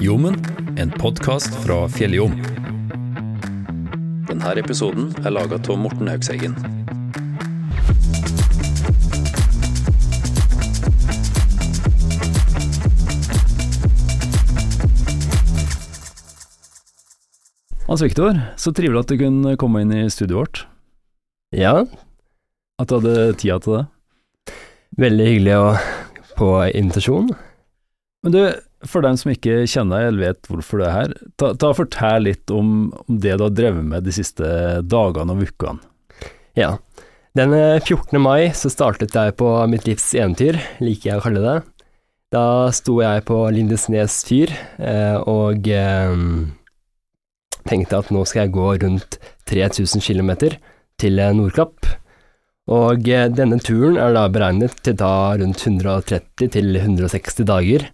Jommen, en podkast fra Fjelljom. Denne episoden er laga av Morten Haugseggen. Hans Viktor, så trivelig at du kunne komme inn i studioet vårt. Ja, At du hadde tida til det. veldig hyggelig å få invitasjon. Men du, for dem som ikke kjenner deg eller vet hvorfor du er her, ta, ta fortell litt om, om det du har drevet med de siste dagene og ukene. Ja. Den eh, 14. mai så startet jeg på mitt livs eventyr, liker jeg å kalle det. Da sto jeg på Lindesnes fyr eh, og eh, tenkte at nå skal jeg gå rundt 3000 km til eh, Nordkapp. Og eh, denne turen er da beregnet til da rundt 130 til 160 dager,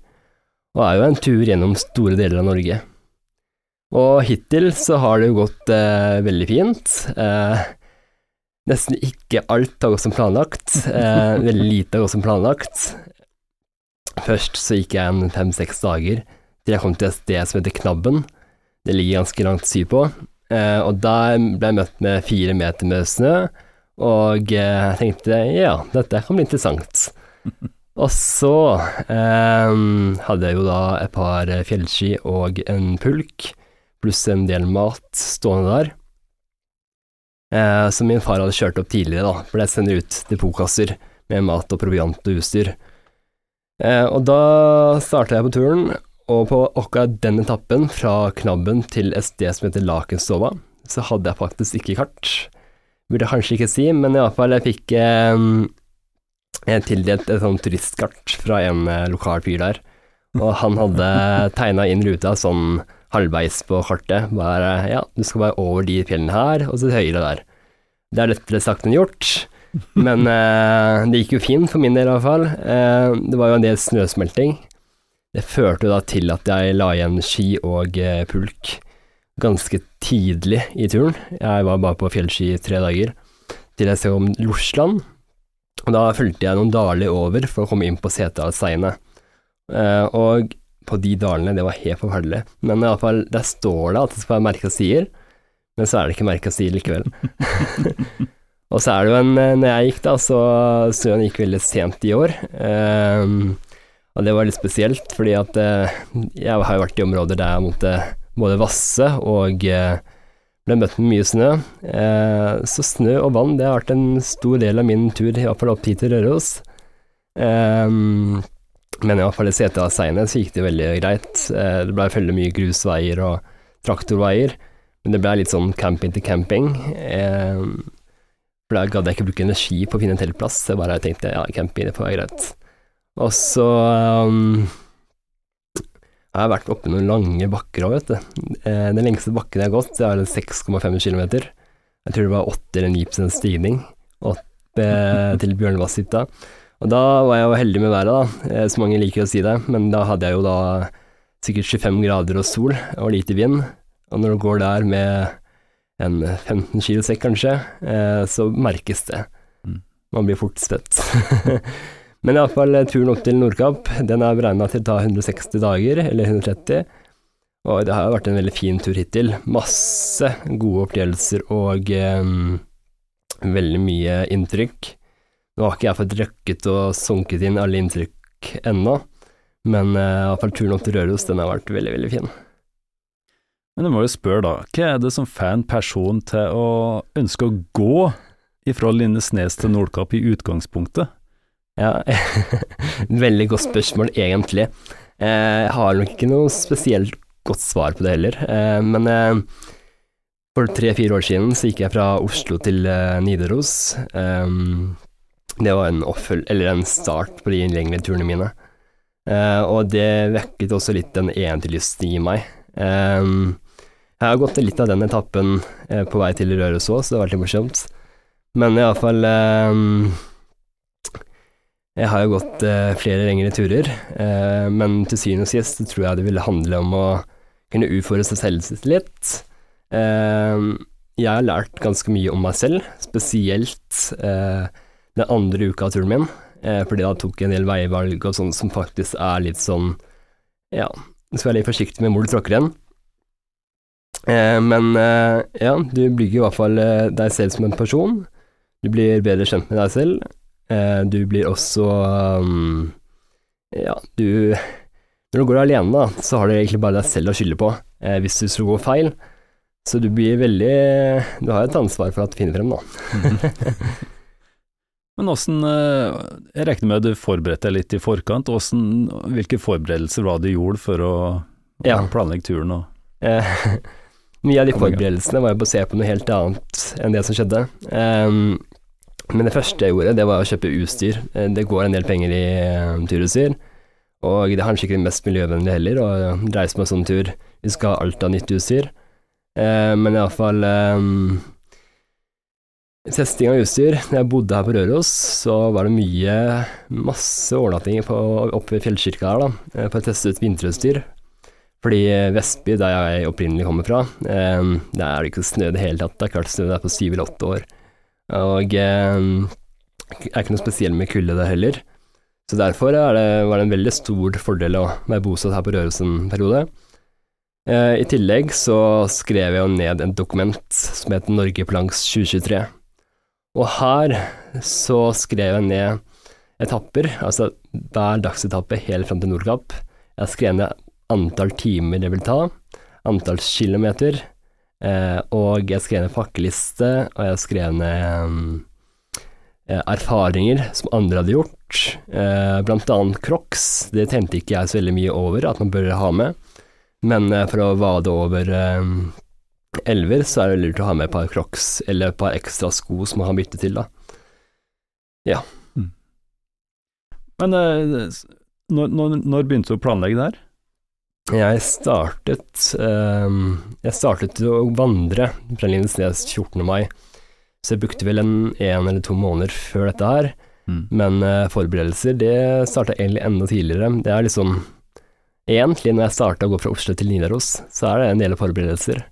og er jo en tur gjennom store deler av Norge. Og hittil så har det jo gått eh, veldig fint. Eh, nesten ikke alt har gått som planlagt. Eh, veldig lite har gått som planlagt. Først så gikk jeg en fem-seks dager til jeg kom til et sted som heter Knabben. Det ligger ganske langt sydpå. Eh, og der ble jeg møtt med fire meter med snø, og eh, jeg tenkte ja, dette kan bli interessant. Og så eh, hadde jeg jo da et par fjellski og en pulk, pluss en del mat stående der. Eh, som min far hadde kjørt opp tidligere, da, for jeg sender ut depotkasser med mat og proviant og utstyr. Eh, og da starta jeg på turen, og på akkurat den etappen, fra Knabben til et sted som heter Lakenstova, så hadde jeg faktisk ikke kart. Burde kanskje ikke si, men iallfall jeg fikk eh, jeg tildelt et sånt turistkart fra en eh, lokal fyr der. Og han hadde tegna inn ruta sånn halvveis på kartet. Bare ja, du skal bare over de fjellene her, og så til høyre der. Det er lettere sagt enn gjort, men eh, det gikk jo fint for min del i hvert fall. Eh, det var jo en del snøsmelting. Det førte jo da til at jeg la igjen ski og eh, pulk ganske tidlig i turen. Jeg var bare på fjellski i tre dager, til jeg så om Losland. Og da fulgte jeg noen daler over for å komme inn på Setesdalseinet. Eh, og på de dalene, det var helt forferdelig. Men iallfall, der står det at det skal være merka stier, men så er det ikke merka stier likevel. og så er det jo en eh, Når jeg gikk, da, så snøen gikk veldig sent i år. Eh, og det var litt spesielt, fordi at eh, jeg har jo vært i områder der jeg måtte både vasse og eh, ble møtt med mye snø. Eh, så snø og vann det har vært en stor del av min tur, iallfall opp hit til Røros. Eh, men iallfall i seiene, så gikk det veldig greit. Eh, det ble veldig mye grusveier og traktorveier, men det ble litt sånn camping til camping. Eh, for da gadd jeg ikke bruke energi på å finne en teltplass, så bare tenkte ja, camping det får være greit. Og så um, jeg har vært oppe noen lange bakker òg, vet du. Eh, den lengste bakken jeg har gått, det er 6,5 km. Jeg tror det var 8 eller 9 stigning opp eh, til Bjørnevasshytta. Og da var jeg jo heldig med været, da, eh, så mange liker å si det, men da hadde jeg jo da sikkert 25 grader og sol og lite vind. Og når du går der med en 15 kilo sekk, kanskje, så merkes det. Mm. Man blir fort svett. Men iallfall turen opp til Nordkapp, den er beregna til å ta 160 dager, eller 130. Og det har jo vært en veldig fin tur hittil. Masse gode opplevelser og eh, veldig mye inntrykk. Nå har ikke jeg fått røkket og sunket inn alle inntrykk ennå, men eh, iallfall turen opp til Røros, den har vært veldig, veldig fin. Men du må jo spørre, da, hva er det som får en person til å ønske å gå ifra Lindesnes til Nordkapp i utgangspunktet? Ja, veldig godt spørsmål, egentlig. Eh, Jeg har nok ikke noe spesielt godt svar på det heller, eh, men eh, for tre-fire år siden så gikk jeg fra Oslo til Nidaros. Det var en, oppføl eller en start på de lengre turene mine, og det vekket også litt den eventyrlysten i meg. Jeg har gått litt av den etappen på vei til Røros òg, så det har vært litt morsomt. Men iallfall Jeg har jo gått eh, flere lengre turer, eh, men til syvende og sist så tror jeg det ville handle om å kunne utfordre seg selv litt. Eh, jeg har lært ganske mye om meg selv, spesielt eh, den andre uka av turen min, eh, fordi da tok jeg en del veivalg og sånn som faktisk er litt sånn ja, du skal være litt forsiktig med hvor du tråkker igjen. Eh, men ja, du bygger i hvert fall deg selv som en person. Du blir bedre kjent med deg selv. Eh, du blir også um, Ja, du Når du går alene, da, så har du egentlig bare deg selv å skylde på eh, hvis du skulle gå feil. Så du blir veldig Du har et ansvar for at du finner frem, da. Men åssen eh, Jeg regner med at du forberedte deg litt i forkant. Hvordan, hvilke forberedelser var det du gjorde for å Ja. planlegge turen? Og, Eh, mye av de forberedelsene var jo basert på noe helt annet enn det som skjedde. Ehm, men det første jeg gjorde, det var å kjøpe utstyr. Eh, Det går en del penger i um, turutstyr, og det er kanskje ikke det mest miljøvennlige heller å reise på en sånn tur. Vi skal ha alt av nytt utstyr. Eh, men iallfall um, Testing av utstyr. Når jeg bodde her på Røros, så var det mye masse overnattinger oppe ved fjellkirka her, da, eh, for å teste ut vinterutstyr. Fordi Vestby, der jeg opprinnelig kommer fra, eh, der er det ikke snø i det hele tatt. Det er klart snø der på syv eller åtte år. Og eh, det er ikke noe spesiell med kulde der heller. Så derfor er det, var det en veldig stor fordel å være bosatt her på Røros en periode. Eh, I tillegg så skrev jeg jo ned en dokument som het Norge på 2023. Og her så skrev jeg ned etapper, altså hver dagsetappe helt fram til Nordkapp. Jeg skrev ned antall timer det vil ta, antall kilometer, eh, og jeg skrev ned pakkeliste, og jeg skrev ned mm, eh, erfaringer som andre hadde gjort, eh, blant annet Crocs. Det tenkte ikke jeg så veldig mye over at man bør ha med, men eh, for å vade over eh, elver, så er det lurt å ha med et par Crocs, eller et par ekstra sko som man har byttet til, da. men eh, når, når, når begynte du å planlegge det her? Jeg startet ehm, Jeg startet å vandre fra Lindesnes 14. mai, så jeg brukte vel en en eller to måneder før dette her. Mm. Men eh, forberedelser, det starta egentlig enda tidligere. Det er liksom Egentlig, når jeg starta å gå fra Oslo til Nidaros, så er det en del forberedelser.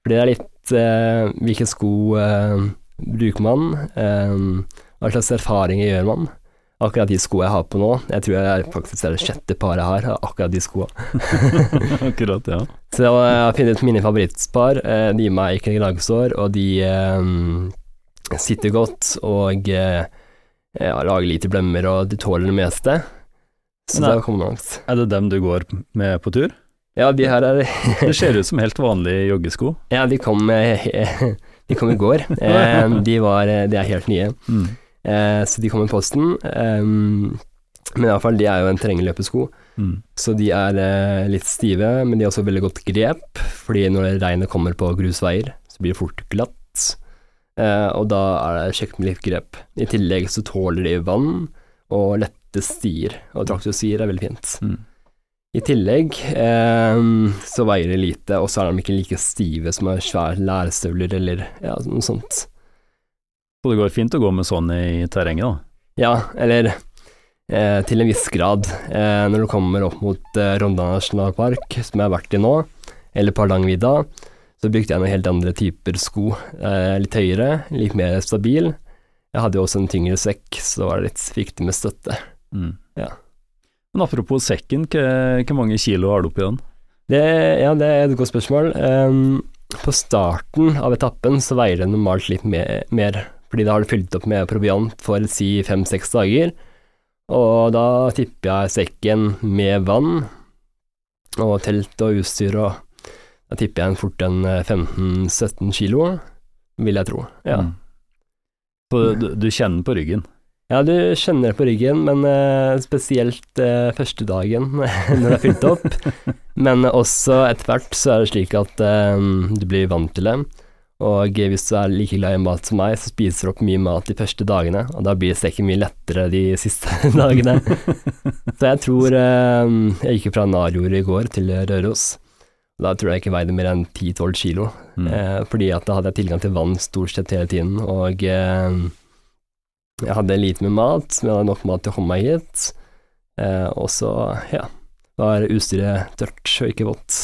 For det er litt eh, Hvilke sko eh, bruker man? Eh, hva slags erfaringer gjør man? Akkurat de skoene jeg har på nå, jeg tror jeg faktisk er det sjette paret jeg har, akkurat de skoene. Akkurat, ja. Så jeg har funnet mine favorittspar. eh, De gir meg ikke gnagsår, og de eh, sitter godt og eh, lager lite blemmer, og de tåler det meste. Så Nei. det kommer kommet langt. Er det dem du går med på tur? Ja, de her er Det ser ut som helt vanlige joggesko. Ja, de kom, de kom i går. De, var, de er helt nye. Mm. Eh, Så de kom i posten. Eh, Men iallfall, de er jo en terrengløpesko. Mm. Så de er eh, litt stive, men de har også veldig godt grep, fordi når regnet kommer på grusveier, så blir det fort glatt, eh, og da er det kjekt med litt grep. I tillegg så tåler de vann og lette stier, og traktorstier er veldig fint. Mm. I tillegg eh, så veier de lite, og så er de ikke like stive som er svære lærstøvler eller ja, noe sånt. Så det går fint å gå med sånn i terrenget, da. Ja, eller eh, til en viss grad. Eh, når du kommer opp mot eh, Rondane nasjonalpark, som jeg har vært i nå, eller på Hardangervidda, så brukte jeg noen helt andre typer sko. Eh, litt høyere, litt mer stabil. Jeg hadde jo også en tyngre sekk, så det var litt viktig med støtte. Mm. Ja. Men apropos sekken, hvor mange kilo har du oppi den? Det, ja, det er et godt spørsmål. Um, på starten av etappen så veier det normalt litt mer, mer fordi da har du fylt opp med proviant for si fem-seks dager. Og da tipper jeg sekken med vann og telt og utstyr og Da tipper jeg en fort en eh, 15-17 kilo, vil jeg tro. Ja. Mm. Så du, du kjenner på ryggen? Ja, du kjenner det på ryggen, men eh, spesielt eh, første dagen når det er fylt opp. men også etter hvert så er det slik at eh, du blir vant til det. Og hvis du er like glad i mat som meg, så spiser du opp mye mat de første dagene, og da blir steken mye lettere de siste dagene. så jeg tror eh, Jeg gikk fra Narjordet i går til Røros. Da tror jeg ikke veide mer enn 10-12 kilo, Mm. eh, fordi at da hadde jeg tilgang til vann stort sett hele tiden, og eh, jeg hadde lite med mat, men jeg hadde nok mat til å komme meg hit. Eh, og så, ja, var utstyret tørt og ikke vått.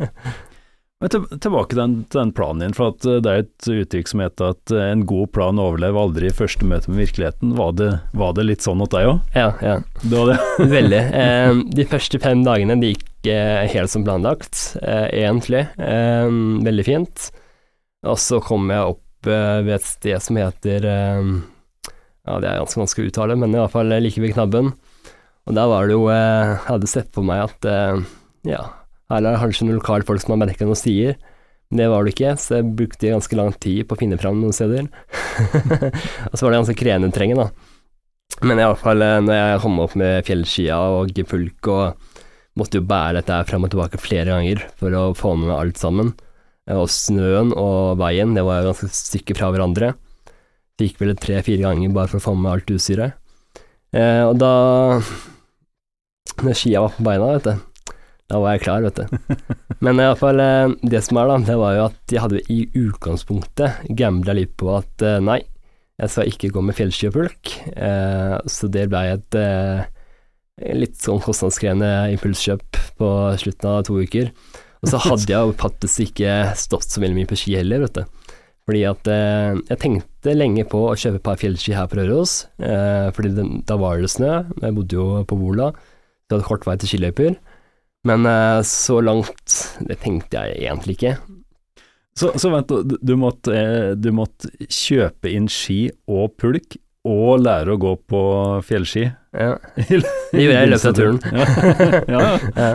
Men til, tilbake til den, til den planen din, for at eh, det er et uttrykk som heter at eh, en god plan overlever aldri i første møte med virkeligheten. Var det, var det litt sånn hos deg òg? Ja, ja. Det det. Veldig. Eh, de første fem dagene de gikk eh, helt som planlagt, eh, egentlig. Eh, veldig fint. Og så kom jeg opp ved et sted som heter eh, Ja, det er ganske vanskelig å uttale, men i hvert fall like ved knabben. Og der var det jo Jeg hadde sett på meg at ja, her er kanskje noen lokalfolk som har merka noen stier. Det var det ikke, så jeg brukte ganske lang tid på å finne fram noen steder. og så var det ganske krevende terreng, da. Men iallfall når jeg kom opp med fjellskia og pulk og måtte jo bære dette fram og tilbake flere ganger for å få med alt sammen. Og snøen og veien, det var jo ganske stykke fra hverandre. Det gikk vel tre-fire ganger bare for å få med alt utstyret. Eh, og da Når skia var på beina, vet du, da var jeg klar, vet du. Men iallfall, eh, det som er, da, det var jo at jeg hadde i utgangspunktet gambla litt på at eh, nei, jeg skal ikke gå med fjellski og pulk, eh, så det blei et eh, litt sånn kostnadskrevende impulskjøp på slutten av to uker. Og så hadde jeg jo faktisk ikke stått så veldig mye på ski heller, vet du. Fordi at eh, jeg tenkte lenge på å kjøpe et par fjellski her på Røros, eh, fordi den, da var det snø. Jeg bodde jo på Vola, så jeg hadde kort vei til skiløyper. Men eh, så langt, det tenkte jeg egentlig ikke. Så, så vent, du, du, måtte, eh, du måtte kjøpe inn ski og pulk, og lære å gå på fjellski? Ja. Det gjorde jeg i løpet av turen. ja, ja. ja.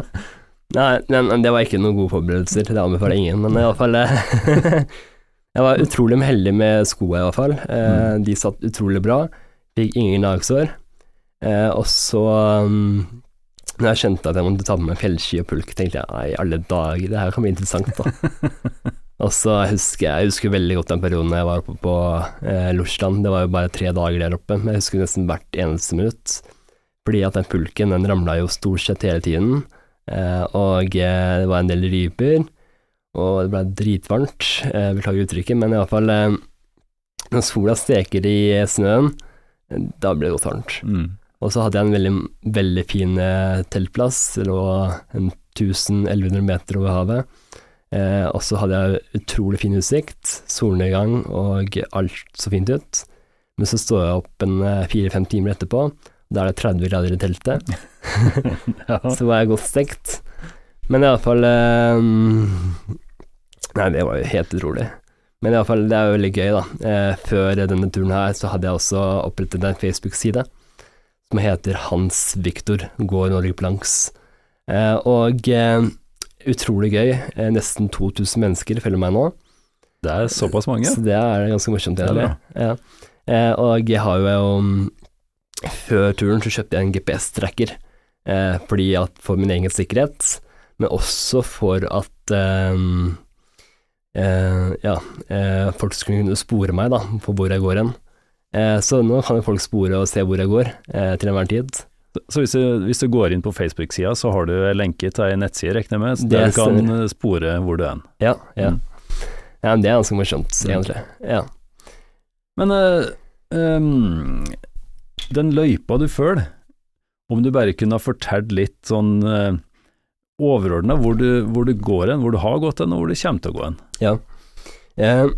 Nei, men det var ikke noen gode forberedelser, det anbefaler ingen, men iallfall Jeg var utrolig heldig med skoa, i hvert fall. Eh, Mm. De satt utrolig bra. Fikk ingen gnagsår. Eh, og så, um, når jeg skjønte at jeg måtte ta med meg fjellski og pulk, tenkte jeg nei, i alle dager, det her kan bli interessant, da. og så husker jeg, jeg husker veldig godt den perioden jeg var oppe på eh, Losland. Det var jo bare tre dager der oppe, men jeg husker nesten hvert eneste minutt. Fordi at den pulken, den ramla jo stort sett hele tiden. Eh, og eh, det var en del ryper og det ble dritvarmt, eh, beklager uttrykket, men iallfall eh, Når sola steker i snøen, eh, da blir det godt varmt. Mm. Og så hadde jeg en veldig, veldig fin eh, teltplass, det lå 1100 meter over havet. Eh, og så hadde jeg utrolig fin utsikt, solnedgang og alt så fint ut. Men så står jeg opp en eh, fire-fem timer etterpå, da er det 30 grader i teltet. Så var jeg godt stekt. Men iallfall eh, Nei, det var jo helt utrolig. Men iallfall, det er jo veldig gøy, da. Eh, før denne turen her, så hadde jeg også opprettet en Facebook-side som heter Hans Viktor går Norge på langs. Eh, og eh, utrolig gøy. Eh, nesten 2000 mennesker følger meg nå. Det er såpass mange. Så det er ganske morsomt, egentlig. Ja. Og jeg har jo um, Før turen så kjøpte jeg en GPS-tracker, fordi at for min egen sikkerhet, men også for at um, eh, ja, folk skulle kunne spore meg da, på hvor jeg går hen. Eh, så nå kan jo folk spore og se hvor jeg går, eh, til enhver tid. Så hvis du, hvis du går inn på Facebook-sida, så har du en lenke til ei nettside, regner jeg med, der du kan spore hvor du er. Ja, ja. Mm. ja det er ganske morsomt, Mm. egentlig. Ja. Men eh, ehm, den løypa du følger, om du bare kunne ha fortalt litt sånn uh, overordna hvor, du- hvor du går hen, hvor du har gått hen, og hvor du kommer til å gå hen. Ja. Eh,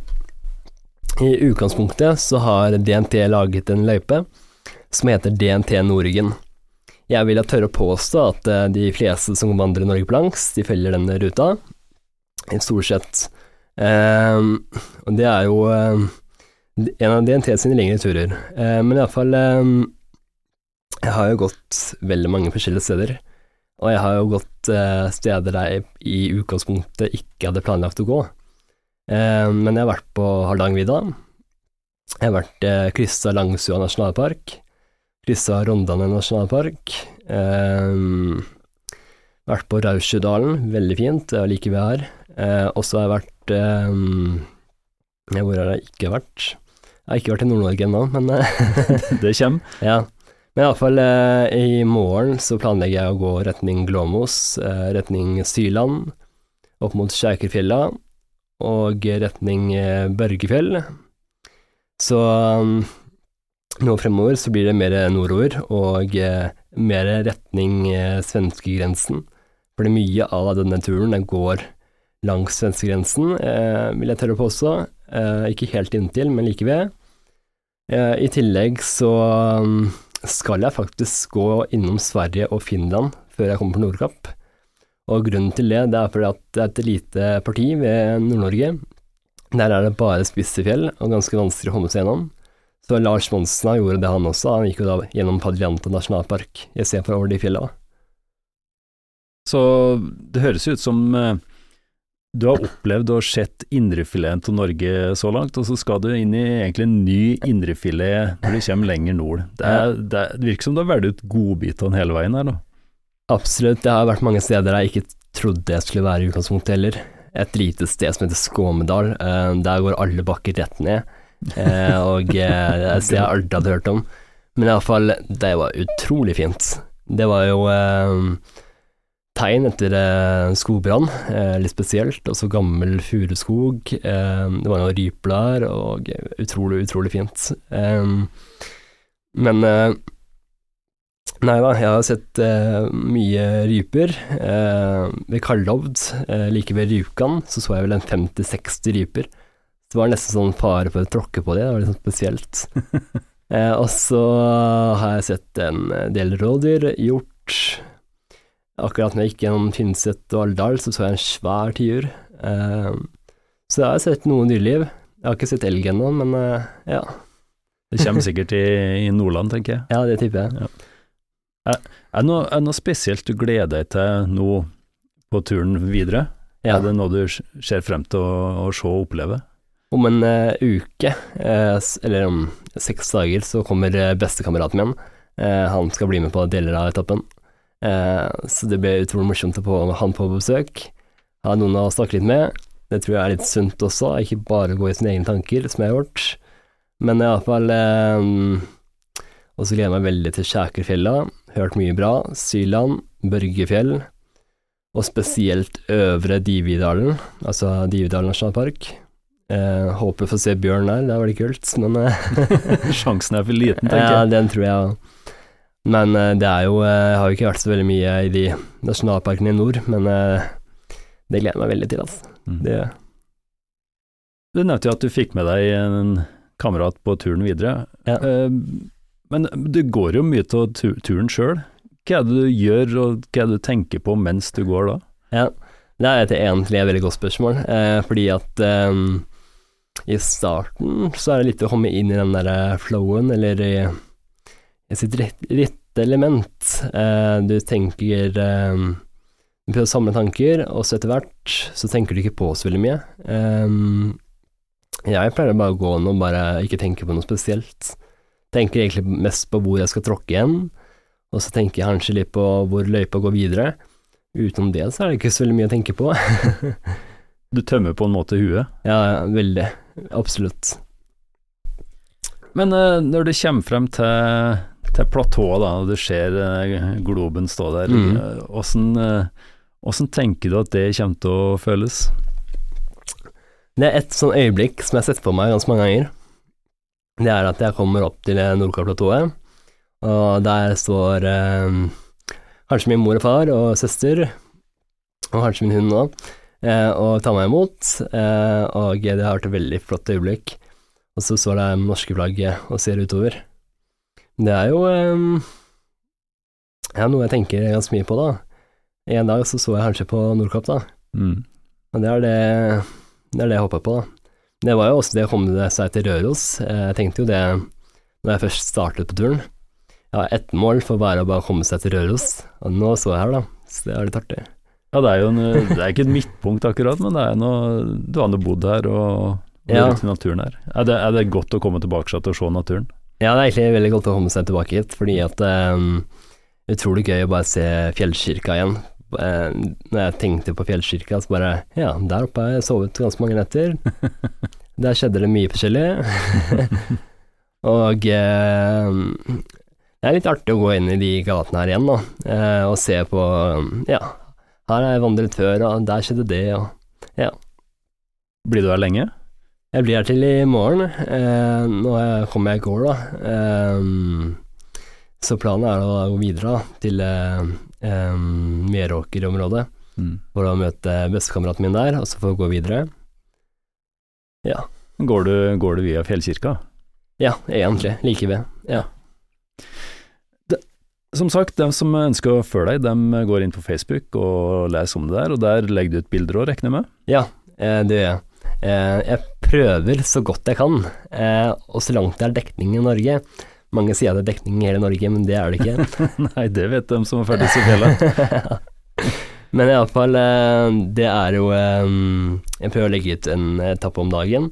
I utgangspunktet så har DNT laget en løype som heter DNT Norgen. Jeg vil da tørre å påstå at eh, de fleste som vandrer Norge på langs, de følger denne ruta, i stort sett. Eh, og det er jo eh, en av DNT sine lengre turer. Eh, men iallfall eh, Jeg har jo gått veldig mange forskjellige steder. Og jeg har jo gått eh, steder der jeg i utgangspunktet ikke hadde planlagt å gå. Eh, men jeg har vært på Hardangervidda. Jeg har vært eh, kryssa Langsua nasjonalpark. Kryssa Rondane nasjonalpark. Eh, vært på Rausjødalen, veldig fint, det er like ved her. Eh, og så har jeg vært eh, Hvor har jeg ikke vært? Jeg har ikke vært i Nord-Norge ennå, men eh, Det kommer. ja. Men iallfall eh, i morgen så planlegger jeg å gå retning Glåmos, eh, retning Syland, opp mot Kjerkerfjella og retning eh, Børgefjell. Så um, nå fremover så blir det mer nordover og eh, mer retning eh, svenskegrensen. Fordi mye av denne turen den går langs svenskegrensen, eh, vil jeg tørre å påstå. Eh, ikke helt inntil, men like ved. Eh, I tillegg så um, skal jeg faktisk gå innom Sverige og Finland før jeg kommer på Nordkapp. Og grunnen til det, det er fordi at det er et lite parti ved Nord-Norge. Der er det bare spisse fjell og ganske vanskelig å komme seg gjennom. Så Lars Monsen gjorde det han også, han gikk jo da gjennom Padrianta nasjonalpark istedenfor over de fjella. Så det høres ut som eh, du har opplevd og sett indrefileten til Norge så langt, og så skal du inn i egentlig en ny indrefilet når du kommer lenger nord. Det, er, det, er, virker som du har valgt ut godbitene hele veien her nå. Absolutt, det har vært mange steder jeg ikke trodde jeg skulle være i utgangspunktet heller. Et lite sted som heter Skåmedal, eh, der går alle bakker rett ned, Og og er et sted jeg aldri hadde hørt om. Men iallfall, det var utrolig fint. Det var jo tegn etter eh, skogbrann, eh, litt spesielt. Og så gammel furuskog. Eh, det var noen ryper og utrolig, utrolig fint. men Nei da, jeg har sett eh, mye ryper. Eh, ved Kallovd, eh, like ved Rjukan, så så jeg vel en 50-60 ryper. Det var nesten sånn fare for å tråkke på det, det var litt sånn spesielt. og så har jeg sett en del rådyr, hjort. Akkurat når jeg gikk gjennom Tynset og Alvdal, så så jeg en svær tiur. så jeg har sett noe dyreliv. Jeg har ikke sett elg ennå, men ja. Det kommer sikkert i, i Nordland, tenker jeg. Ja, det tipper jeg. Ja. Er det noe, noe, spesielt du gleder deg til nå på turen videre? Ja. Er det noe du ser frem til å, å se og oppleve? Om en uh, uke, uh, eller om seks dager, så kommer uh, bestekameraten min. Uh, han skal bli med på deler av etappen. så det blir utrolig morsomt å få han på besøk. Ha noen å snakke litt med. Det tror jeg er litt sunt også, ikke bare gå i sine egne tanker, som jeg har gjort. Men iallfall uh, Og så gleder jeg meg veldig til Skjækerfjella. Hørt mye bra. Syland, Børgefjell, og spesielt Øvre Dividalen, altså Dividalen nasjonalpark. Eh, håper å få se bjørn der, det er veldig kult, men eh, Sjansen er for liten, tenker jeg. Ja, den tror jeg Men eh, det er jo eh, Jeg har jo ikke vært så veldig mye i de nasjonalparkene i nord, men eh, det gleder jeg meg veldig til, altså. Mm. Det Du nevnte jo at du fikk med deg en kamerat på turen videre. Ja. Uh, men du går jo mye av turen sjøl. Hva er det du gjør, og hva er det du tenker på mens du går da? Ja, det er egentlig et veldig godt spørsmål, eh, fordi at eh, i starten så er det litt å komme inn i den der eh, flowen, eller i, i sitt rette element. Eh, du tenker eh, Du prøver å samle tanker, og så etter hvert så tenker du ikke på så veldig mye. Eh, jeg pleier bare å gå nå og bare ikke tenke på noe spesielt. Tenker egentlig mest på hvor jeg skal tråkke igjen, og så tenker jeg kanskje litt på hvor løypa går videre. Utenom det så er det ikke så veldig mye å tenke på. du tømmer på en måte huet? Ja, veldig. Absolutt. Men uh, når det kommer frem til, til platået, da, og du ser uh, globen stå der, mm. åssen uh, tenker du at det kommer til å føles? Det er et sånn øyeblikk som jeg har sett på meg ganske mange ganger det er at jeg kommer opp til Nordkapp-platået, og der står eh, kanskje min mor og far og søster, og kanskje min hund nå, eh, og tar meg imot, eh, og det har vært et veldig flott øyeblikk. Og så står det norske flagget og ser utover. Det er jo eh, ja, noe jeg tenker ganske mye på, da. En dag så så jeg kanskje på Nordkapp, da. Mm. Og det er det, det er det jeg håper på, da. Det var jo også det å komme seg til Røros. Jeg tenkte jo det når jeg først startet på turen. Jeg har ett mål for bare å bare komme seg til Røros, og nå så jeg her, da. Så det er litt artig. Ja, det er jo en, det er ikke et midtpunkt akkurat, men det er noe, du har nå bodd her og ja. i naturen her. Er det, er det, godt å komme tilbake til å se naturen? Ja, det er egentlig veldig godt å komme seg tilbake hit, fordi at um, utrolig gøy å bare se fjellkirka igjen. Eh, når jeg tenkte på fjellkirka, så bare Ja, der oppe har jeg sovet ganske mange netter. Der skjedde det mye forskjellig. og eh, det er litt artig å gå inn i de gatene her igjen, da, eh, og se på Ja, her har jeg vandret før, og der skjedde det, og ja. Blir du her lenge? Jeg blir her til i morgen. Eh, nå kommer jeg i går, da. Eh, så planen er å gå videre da, til eh, Meråker-området. Mm. for å møte bestekameraten min der, og så får vi gå videre. Går, du, går du via fjellkirka? Ja, egentlig. Like ved. Ja. Som sagt, de som ønsker å følge deg, de går inn på Facebook og leser om det der, og der legger du ut bilder òg, regner jeg med? Ja, eh, det gjør jeg. Eh, jeg prøver så godt jeg kan, eh, og så langt det er dekning i Norge. Mange sier at det er dekning i hele Norge, men det er det ikke. Nei, det vet de som har ferdig i fjellet. men iallfall, eh, det er jo eh, Jeg prøver å legge ut en etappe om dagen,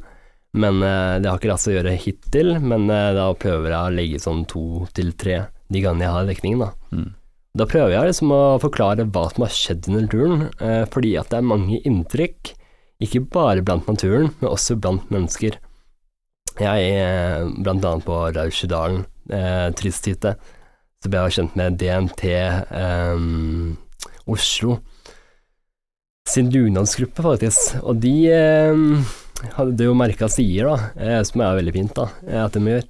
men eh, det har ikke latt seg gjøre hittil. Men da prøver jeg å legge sånn to til tre de gangene jeg har dekningen, da. Mm. Da prøver jeg liksom å forklare hva som har skjedd under turen, fordi at det er mange inntrykk, ikke bare blant naturen, men også blant mennesker. Jeg, er blant annet på Rausjedalen, eh, turisthytte. så ble jeg kjent med DNT eh, Oslo sin dugnadsgruppe, faktisk, og de eh, hadde jo merka sider, da, eh, som er veldig fint, da, eh, at de gjør.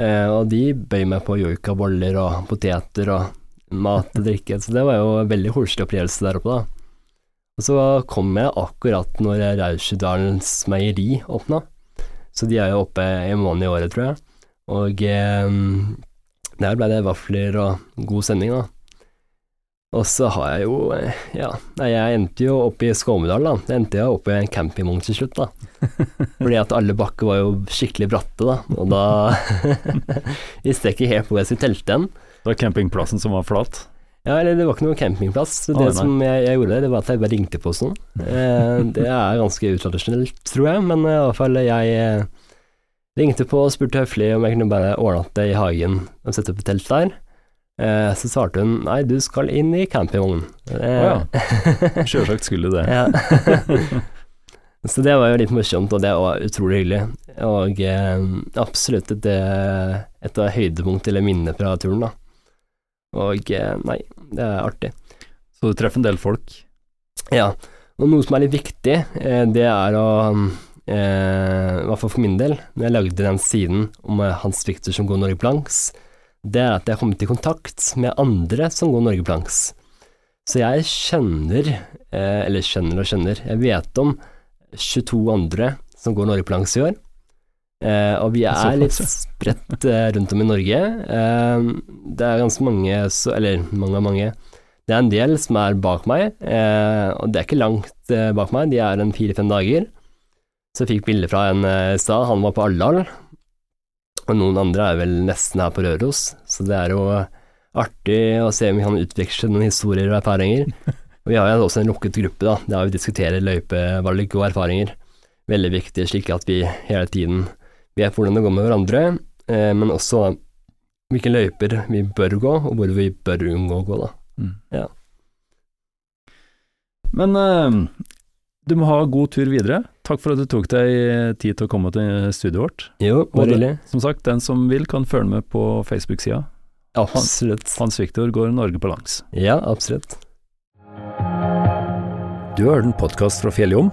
Eh, og de bøy meg på joikaboller og poteter og mat og drikke, så det var jo en veldig koselig opplevelse der oppe, da. Og så kom jeg akkurat når Rausjedalens meieri åpna, så de er jo oppe en måned i året, tror jeg. Og eh, der ble det vafler og god sending, da. Og så har jeg jo, ja, jeg endte jo oppe i Skåmedal, da. Jeg endte jo oppe i en campingvogn til slutt, da. Fordi at alle bakker var jo skikkelig bratte, da. Og da visste jeg ikke helt hvor jeg skulle telte den. Det var campingplassen som var flat. Ja, eller det var ikke noen campingplass. Det ah, som jeg, jeg gjorde, det var at jeg bare ringte på sånn. Eh, det er ganske utradisjonelt, tror jeg, men eh, i hvert fall jeg eh, ringte på og spurte høflig om jeg kunne bare overnatte i hagen og sette opp et telt der. Eh, så svarte hun nei, du skal inn i campingvognen. Å Eh, ja. Sjølsagt skulle du det. ja. Så det var jo litt morsomt, og det var utrolig hyggelig. Og absolutt et, et av høydepunkt eller minner fra turen, da. Og nei, det er artig. Så du treffer en del folk. Ja, og noe som er litt viktig, eh, det er å eh, I hvert fall for min del, når jeg lagde den siden om eh, Hans Victor som går Norge Blanks, det er at jeg har kommet i kontakt med andre som går Norge Blanks. Så jeg kjenner, eller kjenner og kjenner, jeg vet om 22 andre som går Norge Blanks i år. Eh, og vi er Såpass, litt spredt eh, rundt om i Norge. Uh, det er ganske mange, så, eller mange og mange, det er en del som er bak meg, og det er ikke langt bak meg, de er en fire-fem dager. Så jeg fikk bilde fra en i stad, han var på Alldal, og noen andre er vel nesten her på Røros, så det er jo artig å se om vi kan utveksle noen historier og erfaringer. Og vi har jo også en lukket gruppe, da, der vi diskuterer løypevalg og erfaringer. Veldig viktig, slik at vi hele tiden vet hvordan det går med hverandre, eh, men også hvilke løyper vi bør gå, og hvor vi bør unngå å gå, da. Mm. Ja. Men eh, du må ha god tur videre. Takk for at du tok deg tid til å komme til studioet vårt. Jo, bare. Som sagt, den som vil kan følge med på Facebook-sida. Absolutt. Hans Viktor går Norge på langs. Ja, absolutt. Du har hørt en podkast fra Fjelljom.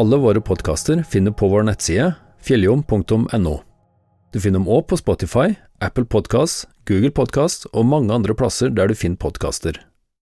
Alle våre podkaster finner på vår nettside fjelljom.no. Du finner dem òg på Spotify, Apple Podkast, Google Podkast og mange andre plasser der du finner podkaster.